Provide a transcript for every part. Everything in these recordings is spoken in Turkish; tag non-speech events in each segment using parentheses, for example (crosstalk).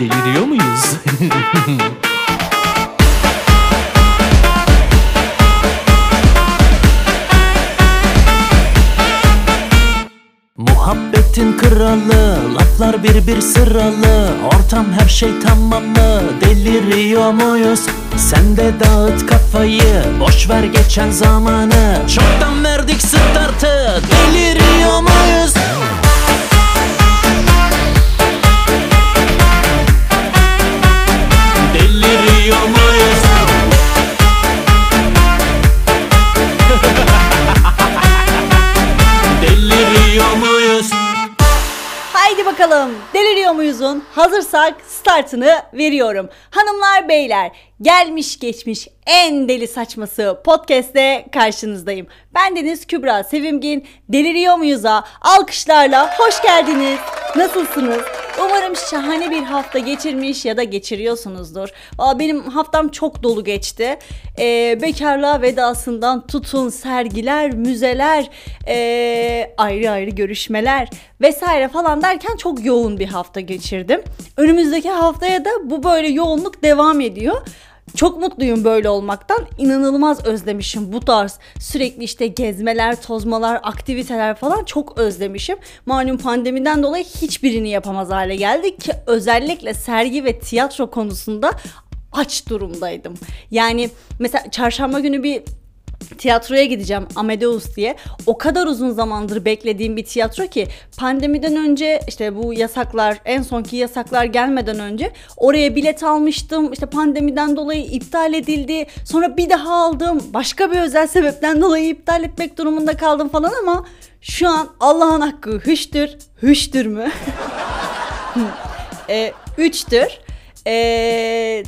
Deliriyor muyuz? (laughs) Muhabbetin kralı Laflar bir bir sıralı Ortam her şey tamamlı Deliriyor muyuz? Sen de dağıt kafayı Boş ver geçen zamanı Çoktan verdik startı Deliriyor muyuz? Hazırsak startını veriyorum. Hanımlar beyler gelmiş geçmiş en deli saçması podcast'te karşınızdayım. Ben Deniz Kübra Sevimgin deliriyor muyuz'a alkışlarla hoş geldiniz. Nasılsınız? Umarım şahane bir hafta geçirmiş ya da geçiriyorsunuzdur. Aa, benim haftam çok dolu geçti. Ee, bekarlığa vedasından tutun sergiler, müzeler, ee, ayrı ayrı görüşmeler vesaire falan derken çok yoğun bir hafta geçirdim. Önümüzdeki haftaya da bu böyle yoğunluk devam ediyor. Çok mutluyum böyle olmaktan. İnanılmaz özlemişim bu tarz sürekli işte gezmeler, tozmalar, aktiviteler falan çok özlemişim. Malum pandemiden dolayı hiçbirini yapamaz hale geldik ki özellikle sergi ve tiyatro konusunda aç durumdaydım. Yani mesela çarşamba günü bir tiyatroya gideceğim Amadeus diye. O kadar uzun zamandır beklediğim bir tiyatro ki pandemiden önce işte bu yasaklar en sonki yasaklar gelmeden önce oraya bilet almıştım. İşte pandemiden dolayı iptal edildi. Sonra bir daha aldım. Başka bir özel sebepten dolayı iptal etmek durumunda kaldım falan ama şu an Allah'ın hakkı hüştür. Hüştür mü? (laughs) e, üçtür. E,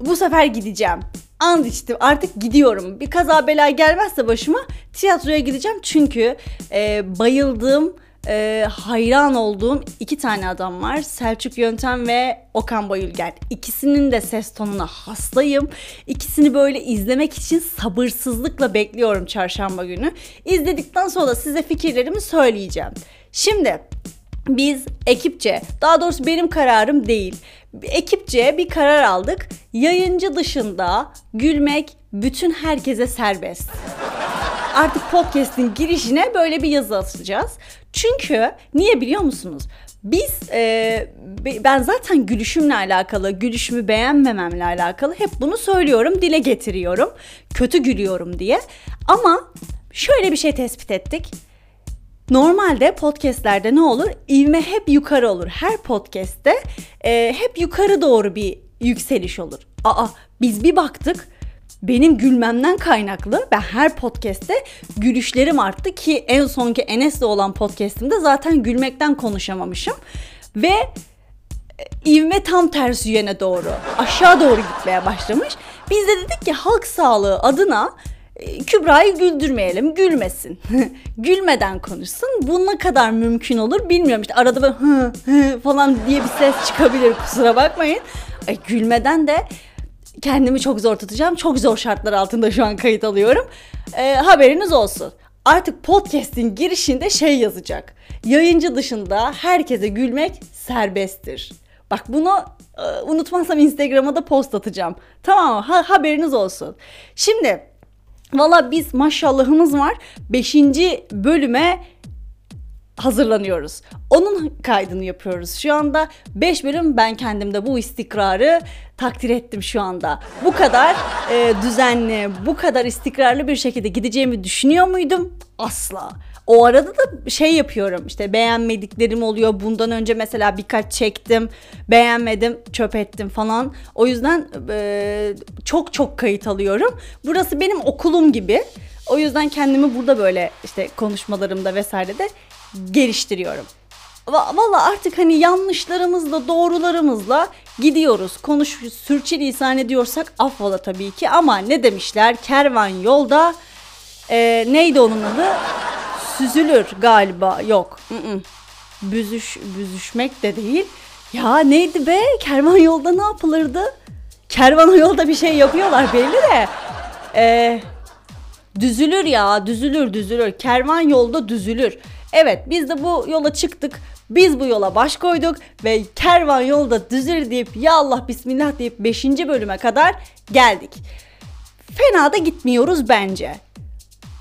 bu sefer gideceğim. And içtim artık gidiyorum. Bir kaza bela gelmezse başıma tiyatroya gideceğim. Çünkü e, bayıldığım, e, hayran olduğum iki tane adam var. Selçuk Yöntem ve Okan Bayülgen. İkisinin de ses tonuna hastayım. İkisini böyle izlemek için sabırsızlıkla bekliyorum çarşamba günü. İzledikten sonra size fikirlerimi söyleyeceğim. Şimdi biz ekipçe, daha doğrusu benim kararım değil. Ekipçe bir karar aldık. Yayıncı dışında gülmek bütün herkese serbest. Artık podcast'in girişine böyle bir yazı atacağız. Çünkü niye biliyor musunuz? Biz e, ben zaten gülüşümle alakalı, gülüşümü beğenmememle alakalı hep bunu söylüyorum, dile getiriyorum. Kötü gülüyorum diye. Ama şöyle bir şey tespit ettik Normalde podcastlerde ne olur? İvme hep yukarı olur. Her podcast'te e, hep yukarı doğru bir yükseliş olur. Aa biz bir baktık benim gülmemden kaynaklı ben her podcast'te gülüşlerim arttı ki en sonki Enes'le olan podcast'imde zaten gülmekten konuşamamışım. Ve e, ivme tam tersi yöne doğru aşağı doğru gitmeye başlamış. Biz de dedik ki halk sağlığı adına Kübra'yı güldürmeyelim, gülmesin. (laughs) Gülmeden konuşsun. Bu ne kadar mümkün olur bilmiyorum. İşte arada böyle hı hı falan diye bir ses çıkabilir kusura bakmayın. Ay, gülmeden de kendimi çok zor tutacağım. Çok zor şartlar altında şu an kayıt alıyorum. E, haberiniz olsun. Artık podcast'in girişinde şey yazacak. Yayıncı dışında herkese gülmek serbesttir. Bak bunu e, unutmazsam Instagram'a da post atacağım. Tamam mı? Ha, haberiniz olsun. Şimdi Valla biz maşallahımız var. Beşinci bölüme hazırlanıyoruz. Onun kaydını yapıyoruz şu anda. 5 bölüm ben kendimde bu istikrarı takdir ettim şu anda. Bu kadar e, düzenli, bu kadar istikrarlı bir şekilde gideceğimi düşünüyor muydum? Asla. O arada da şey yapıyorum işte beğenmediklerim oluyor. Bundan önce mesela birkaç çektim beğenmedim çöp ettim falan. O yüzden e, çok çok kayıt alıyorum. Burası benim okulum gibi. O yüzden kendimi burada böyle işte konuşmalarımda vesairede geliştiriyorum. Valla artık hani yanlışlarımızla doğrularımızla gidiyoruz. Konuş sürçülisan ediyorsak affola tabii ki ama ne demişler kervan yolda e, neydi onun adı? Süzülür galiba yok. Mm-mm. Büzüş, büzüşmek de değil. Ya neydi be kervan yolda ne yapılırdı? Kervan yolda bir şey yapıyorlar belli de. Eee Düzülür ya düzülür düzülür. Kervan yolda düzülür. Evet biz de bu yola çıktık. Biz bu yola baş koyduk ve kervan yolda düzülür deyip ya Allah bismillah deyip 5. bölüme kadar geldik. Fena da gitmiyoruz bence.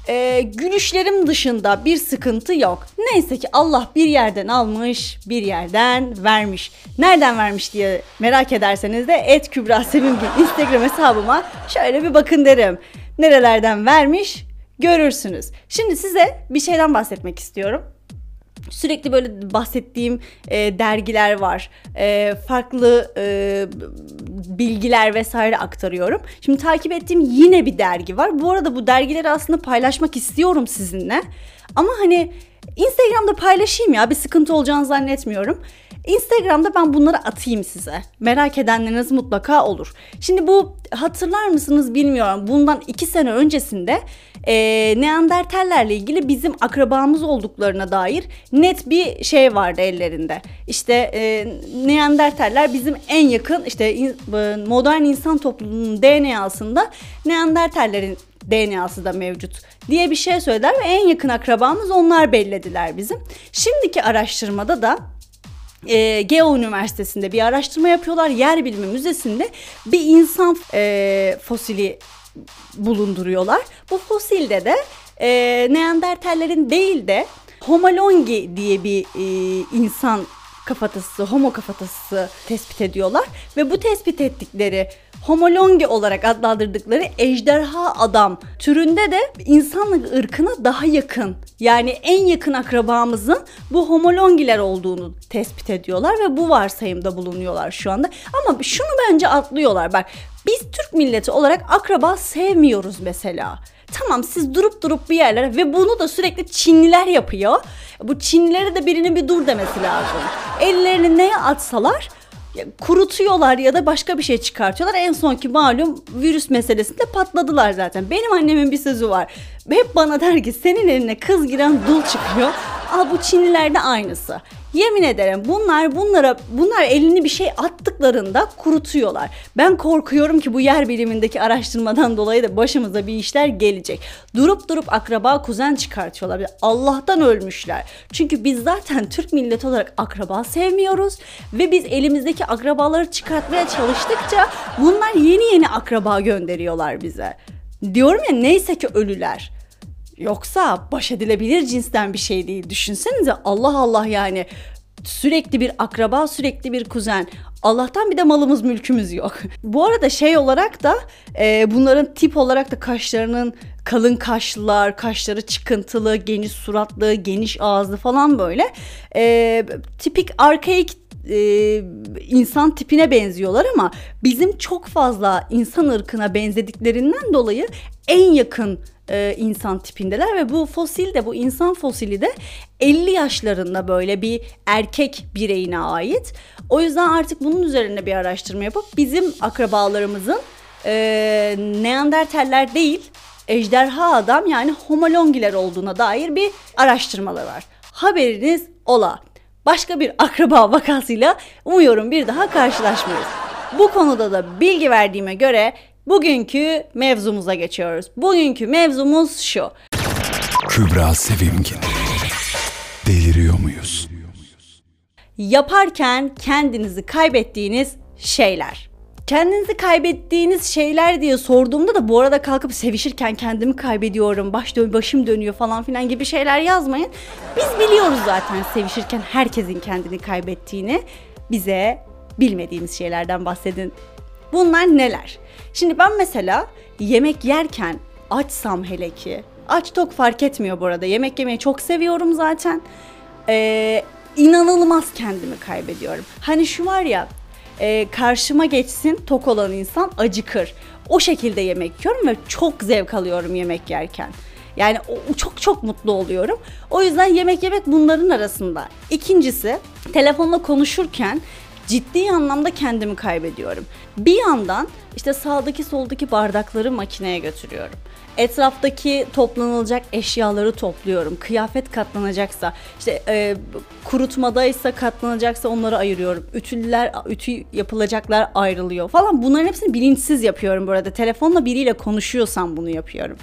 Ee, gülüşlerim dışında bir sıkıntı yok. Neyse ki Allah bir yerden almış, bir yerden vermiş. Nereden vermiş diye merak ederseniz de et Kübra Sevimgin Instagram hesabıma şöyle bir bakın derim. Nerelerden vermiş görürsünüz. Şimdi size bir şeyden bahsetmek istiyorum sürekli böyle bahsettiğim e, dergiler var. E, farklı e, bilgiler vesaire aktarıyorum. Şimdi takip ettiğim yine bir dergi var. Bu arada bu dergileri aslında paylaşmak istiyorum sizinle. Ama hani Instagram'da paylaşayım ya bir sıkıntı olacağını zannetmiyorum. Instagram'da ben bunları atayım size. Merak edenleriniz mutlaka olur. Şimdi bu hatırlar mısınız bilmiyorum. Bundan iki sene öncesinde e, Neandertallerle ilgili bizim akrabamız olduklarına dair net bir şey vardı ellerinde. İşte e, Neandertaller bizim en yakın işte in, modern insan topluluğunun DNA'sında Neandertallerin DNA'sı da mevcut diye bir şey söylediler ve en yakın akrabamız onlar bellediler bizim. Şimdiki araştırmada da e, Geo Üniversitesi'nde bir araştırma yapıyorlar. Yer Bilimi Müzesi'nde bir insan e, fosili bulunduruyorlar. Bu fosilde de e, Neandertallerin değil de Homolongi diye bir e, insan kafatası, homo kafatası tespit ediyorlar ve bu tespit ettikleri homolongi olarak adlandırdıkları ejderha adam türünde de insanlık ırkına daha yakın yani en yakın akrabamızın bu homolongiler olduğunu tespit ediyorlar ve bu varsayımda bulunuyorlar şu anda. Ama şunu bence atlıyorlar bak biz Türk milleti olarak akraba sevmiyoruz mesela. Tamam siz durup durup bir yerlere ve bunu da sürekli Çinliler yapıyor. Bu Çinlilere de birinin bir dur demesi lazım. Ellerini neye atsalar kurutuyorlar ya da başka bir şey çıkartıyorlar. En sonki malum virüs meselesinde patladılar zaten. Benim annemin bir sözü var. Hep bana der ki senin eline kız giren dul çıkıyor. Al bu Çinlilerde aynısı. Yemin ederim bunlar bunlara bunlar elini bir şey attıklarında kurutuyorlar. Ben korkuyorum ki bu yer bilimindeki araştırmadan dolayı da başımıza bir işler gelecek. Durup durup akraba kuzen çıkartıyorlar. Allah'tan ölmüşler. Çünkü biz zaten Türk milleti olarak akraba sevmiyoruz ve biz elimizdeki akrabaları çıkartmaya çalıştıkça bunlar yeni yeni akraba gönderiyorlar bize. Diyorum ya neyse ki ölüler. Yoksa baş edilebilir cinsten bir şey değil. Düşünsenize Allah Allah yani sürekli bir akraba, sürekli bir kuzen. Allah'tan bir de malımız mülkümüz yok. (laughs) Bu arada şey olarak da e, bunların tip olarak da kaşlarının kalın kaşlılar, kaşları çıkıntılı, geniş suratlı, geniş ağızlı falan böyle. E, tipik arkaik e, insan tipine benziyorlar ama bizim çok fazla insan ırkına benzediklerinden dolayı en yakın e, insan tipindeler ve bu fosil de bu insan fosili de 50 yaşlarında böyle bir erkek bireyine ait. O yüzden artık bunun üzerine bir araştırma yapıp bizim akrabalarımızın e, Neandertaller değil ejderha adam yani homolongiler olduğuna dair bir araştırmalar var. Haberiniz ola. Başka bir akraba (laughs) vakasıyla umuyorum bir daha karşılaşmayız. Bu konuda da bilgi verdiğime göre Bugünkü mevzumuza geçiyoruz. Bugünkü mevzumuz şu. Kübra Sevimgin. Deliriyor muyuz? Yaparken kendinizi kaybettiğiniz şeyler. Kendinizi kaybettiğiniz şeyler diye sorduğumda da bu arada kalkıp sevişirken kendimi kaybediyorum, baş dön başım dönüyor falan filan gibi şeyler yazmayın. Biz biliyoruz zaten sevişirken herkesin kendini kaybettiğini. Bize bilmediğimiz şeylerden bahsedin. Bunlar neler? Şimdi ben mesela yemek yerken açsam hele ki aç tok fark etmiyor bu arada. Yemek yemeyi çok seviyorum zaten. Ee, inanılmaz kendimi kaybediyorum. Hani şu var ya e, karşıma geçsin tok olan insan acıkır. O şekilde yemek yiyorum ve çok zevk alıyorum yemek yerken. Yani çok çok mutlu oluyorum. O yüzden yemek yemek bunların arasında. İkincisi telefonla konuşurken ciddi anlamda kendimi kaybediyorum. Bir yandan işte sağdaki soldaki bardakları makineye götürüyorum. Etraftaki toplanılacak eşyaları topluyorum. Kıyafet katlanacaksa, işte e, kurutmadaysa katlanacaksa onları ayırıyorum. Ütüler, ütü yapılacaklar ayrılıyor falan. Bunların hepsini bilinçsiz yapıyorum burada. Telefonla biriyle konuşuyorsam bunu yapıyorum.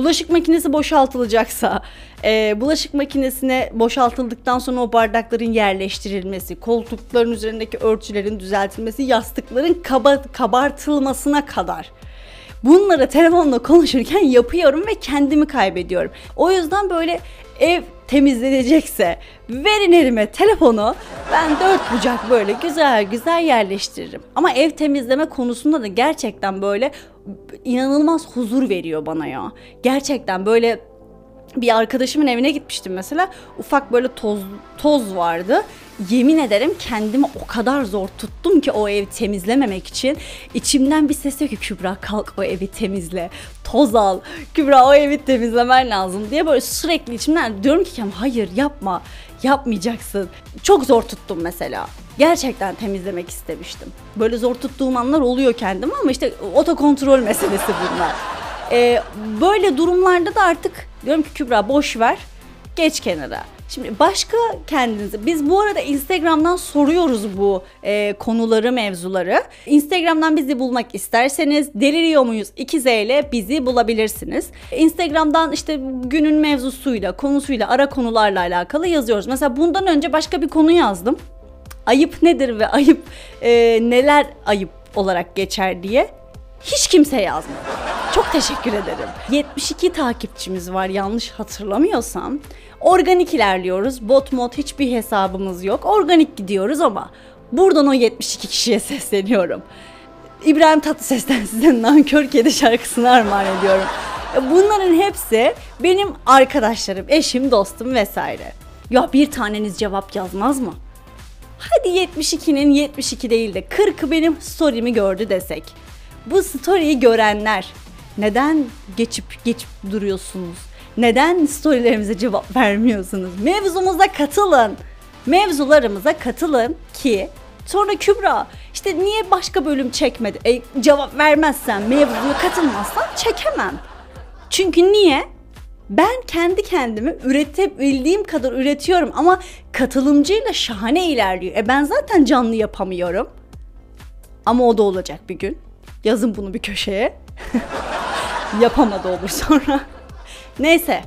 Bulaşık makinesi boşaltılacaksa, e, bulaşık makinesine boşaltıldıktan sonra o bardakların yerleştirilmesi, koltukların üzerindeki örtülerin düzeltilmesi, yastıkların kaba, kabartılmasına kadar bunları telefonla konuşurken yapıyorum ve kendimi kaybediyorum. O yüzden böyle ev temizlenecekse verin elime telefonu ben dört bucak böyle güzel güzel yerleştiririm. Ama ev temizleme konusunda da gerçekten böyle inanılmaz huzur veriyor bana ya. Gerçekten böyle bir arkadaşımın evine gitmiştim mesela. Ufak böyle toz toz vardı. Yemin ederim kendimi o kadar zor tuttum ki o evi temizlememek için. İçimden bir ses diyor ki Kübra kalk o evi temizle. Toz al. Kübra o evi temizlemen lazım diye böyle sürekli içimden diyorum ki hayır yapma. Yapmayacaksın. Çok zor tuttum mesela. Gerçekten temizlemek istemiştim. Böyle zor tuttuğum anlar oluyor kendime ama işte otokontrol meselesi bunlar. Ee, böyle durumlarda da artık diyorum ki Kübra boş ver geç kenara. Şimdi başka kendinizi biz bu arada Instagram'dan soruyoruz bu e, konuları mevzuları. Instagram'dan bizi bulmak isterseniz deliriyor muyuz 2Z ile bizi bulabilirsiniz. Instagram'dan işte günün mevzusuyla konusuyla ara konularla alakalı yazıyoruz. Mesela bundan önce başka bir konu yazdım. Ayıp nedir ve ayıp e, neler ayıp olarak geçer diye hiç kimse yazmadı. Çok teşekkür ederim. 72 takipçimiz var yanlış hatırlamıyorsam. Organik ilerliyoruz. Bot mod hiçbir hesabımız yok. Organik gidiyoruz ama buradan o 72 kişiye sesleniyorum. İbrahim Tatlıses'ten size (laughs) Nankör Kedi şarkısını armağan ediyorum. Bunların hepsi benim arkadaşlarım, eşim, dostum vesaire. Ya bir taneniz cevap yazmaz mı? Hadi 72'nin 72 değil de 40'ı benim story'mi gördü desek. Bu story'yi görenler neden geçip geçip duruyorsunuz? Neden storylerimize cevap vermiyorsunuz? Mevzumuza katılın. Mevzularımıza katılın ki sonra Kübra işte niye başka bölüm çekmedi? E, cevap vermezsen, mevzuya katılmazsan çekemem. Çünkü niye? Ben kendi kendimi üretebildiğim kadar üretiyorum ama katılımcıyla şahane ilerliyor. E ben zaten canlı yapamıyorum. Ama o da olacak bir gün. Yazın bunu bir köşeye. (laughs) Yapamadı olur sonra. Neyse.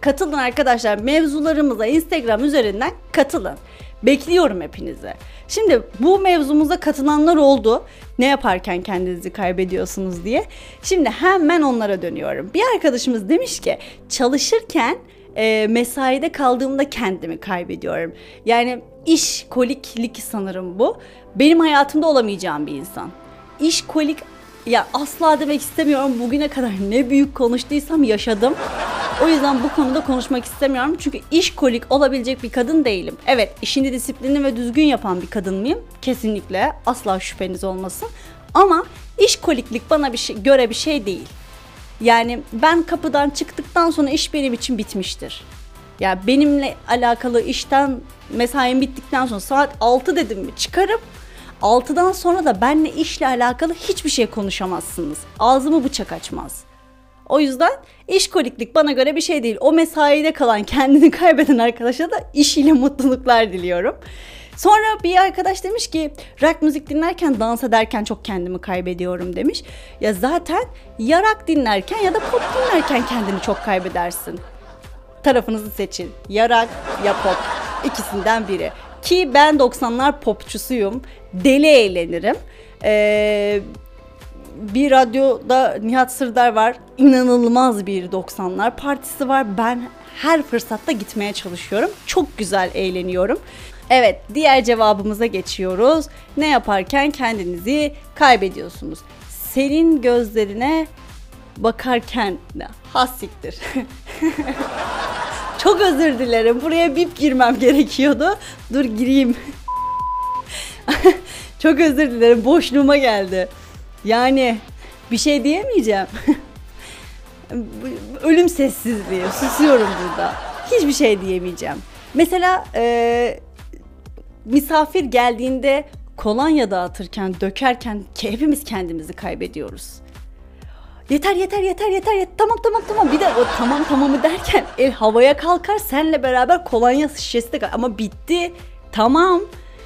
Katılın arkadaşlar. Mevzularımıza Instagram üzerinden katılın. Bekliyorum hepinizi. Şimdi bu mevzumuza katılanlar oldu. Ne yaparken kendinizi kaybediyorsunuz diye. Şimdi hemen onlara dönüyorum. Bir arkadaşımız demiş ki çalışırken e, mesaide kaldığımda kendimi kaybediyorum. Yani iş koliklik sanırım bu. Benim hayatımda olamayacağım bir insan. İş kolik ya asla demek istemiyorum. Bugüne kadar ne büyük konuştuysam yaşadım. O yüzden bu konuda konuşmak istemiyorum. Çünkü iş kolik olabilecek bir kadın değilim. Evet işini disiplinli ve düzgün yapan bir kadın mıyım? Kesinlikle. Asla şüpheniz olmasın. Ama iş koliklik bana bir şey, göre bir şey değil. Yani ben kapıdan çıktıktan sonra iş benim için bitmiştir. Ya yani benimle alakalı işten mesaim bittikten sonra saat 6 dedim mi çıkarım 6'dan sonra da benle işle alakalı hiçbir şey konuşamazsınız. Ağzımı bıçak açmaz. O yüzden iş koliklik bana göre bir şey değil. O mesaide kalan kendini kaybeden arkadaşa da işiyle mutluluklar diliyorum. Sonra bir arkadaş demiş ki rock müzik dinlerken dans ederken çok kendimi kaybediyorum demiş. Ya zaten ya rock dinlerken ya da pop dinlerken kendini çok kaybedersin. Tarafınızı seçin. Ya rock ya pop. İkisinden biri. Ki ben 90'lar popçusuyum. Deli eğlenirim. Ee, bir radyoda Nihat Sırdar var. İnanılmaz bir 90'lar partisi var. Ben her fırsatta gitmeye çalışıyorum. Çok güzel eğleniyorum. Evet, diğer cevabımıza geçiyoruz. Ne yaparken kendinizi kaybediyorsunuz. Senin gözlerine bakarken hassiktir. (laughs) Çok özür dilerim. Buraya bip girmem gerekiyordu. Dur gireyim. (laughs) Çok özür dilerim. Boşluğuma geldi. Yani bir şey diyemeyeceğim. (laughs) Ölüm sessizliği. Susuyorum burada. Hiçbir şey diyemeyeceğim. Mesela e, misafir geldiğinde kolonya dağıtırken, dökerken hepimiz kendimizi kaybediyoruz. Yeter yeter yeter yeter yeter tamam tamam tamam bir de o tamam tamamı derken (laughs) el havaya kalkar senle beraber kolonya şişesi de ama bitti tamam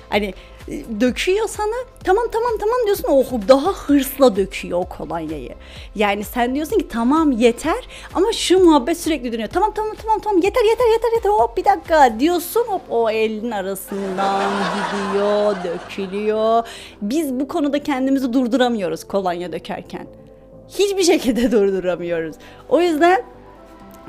hani e, döküyor sana. Tamam tamam tamam diyorsun. Oh daha hırsla döküyor o kolonyayı. Yani sen diyorsun ki tamam yeter ama şu muhabbet sürekli dönüyor. Tamam tamam tamam tamam yeter yeter yeter yeter hop bir dakika diyorsun hop o elin arasından gidiyor dökülüyor. Biz bu konuda kendimizi durduramıyoruz kolonya dökerken. Hiçbir şekilde (laughs) durduramıyoruz. O yüzden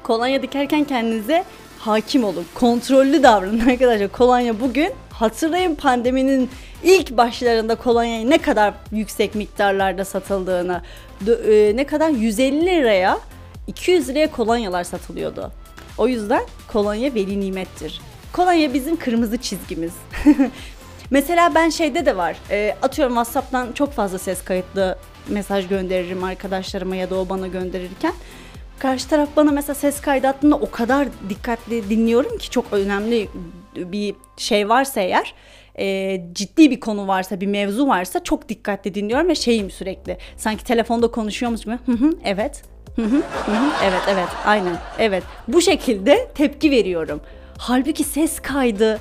kolonya dikerken kendinize hakim olun. Kontrollü davranın (laughs) arkadaşlar. Kolonya bugün hatırlayın pandeminin ilk başlarında kolonyayı ne kadar yüksek miktarlarda satıldığını. E, ne kadar 150 liraya 200 liraya kolonyalar satılıyordu. O yüzden kolonya veli nimettir. Kolonya bizim kırmızı çizgimiz. (laughs) Mesela ben şeyde de var. E, atıyorum WhatsApp'tan çok fazla ses kayıtlı mesaj gönderirim arkadaşlarıma ya da o bana gönderirken. Karşı taraf bana mesela ses kaydı attığında o kadar dikkatli dinliyorum ki çok önemli bir şey varsa eğer e, ciddi bir konu varsa bir mevzu varsa çok dikkatli dinliyorum ve şeyim sürekli sanki telefonda konuşuyormuş gibi hı hı evet hı hı, hı hı, evet evet aynen evet bu şekilde tepki veriyorum. Halbuki ses kaydı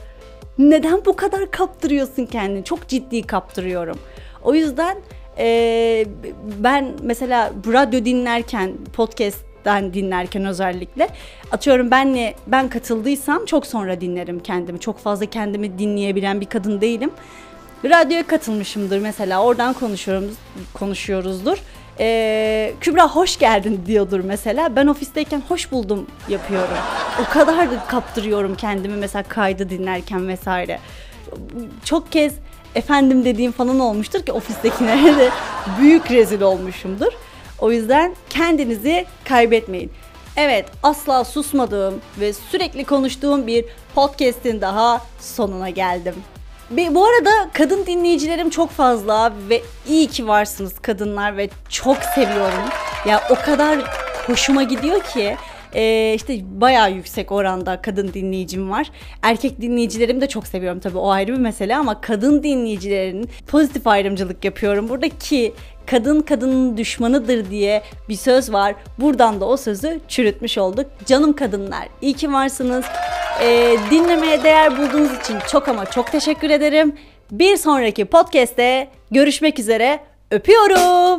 neden bu kadar kaptırıyorsun kendini? Çok ciddi kaptırıyorum. O yüzden e, ben mesela radyo dinlerken podcast ben dinlerken özellikle atıyorum benle ben katıldıysam çok sonra dinlerim kendimi. Çok fazla kendimi dinleyebilen bir kadın değilim. Radyoya katılmışımdır mesela oradan konuşuyoruz konuşuyoruzdur. Ee, Kübra hoş geldin diyordur mesela. Ben ofisteyken hoş buldum yapıyorum. O kadar da kaptırıyorum kendimi mesela kaydı dinlerken vesaire. Çok kez efendim dediğim falan olmuştur ki ofistekilere de büyük rezil olmuşumdur. O yüzden kendinizi kaybetmeyin. Evet asla susmadığım ve sürekli konuştuğum bir podcast'in daha sonuna geldim. Bu arada kadın dinleyicilerim çok fazla ve iyi ki varsınız kadınlar ve çok seviyorum. Ya o kadar hoşuma gidiyor ki e, işte bayağı yüksek oranda kadın dinleyicim var. Erkek dinleyicilerimi de çok seviyorum tabii o ayrı bir mesele ama kadın dinleyicilerin pozitif ayrımcılık yapıyorum. Buradaki kadın kadının düşmanıdır diye bir söz var. Buradan da o sözü çürütmüş olduk. Canım kadınlar iyi ki varsınız. Ee, dinlemeye değer bulduğunuz için çok ama çok teşekkür ederim. Bir sonraki podcast'te görüşmek üzere. Öpüyorum.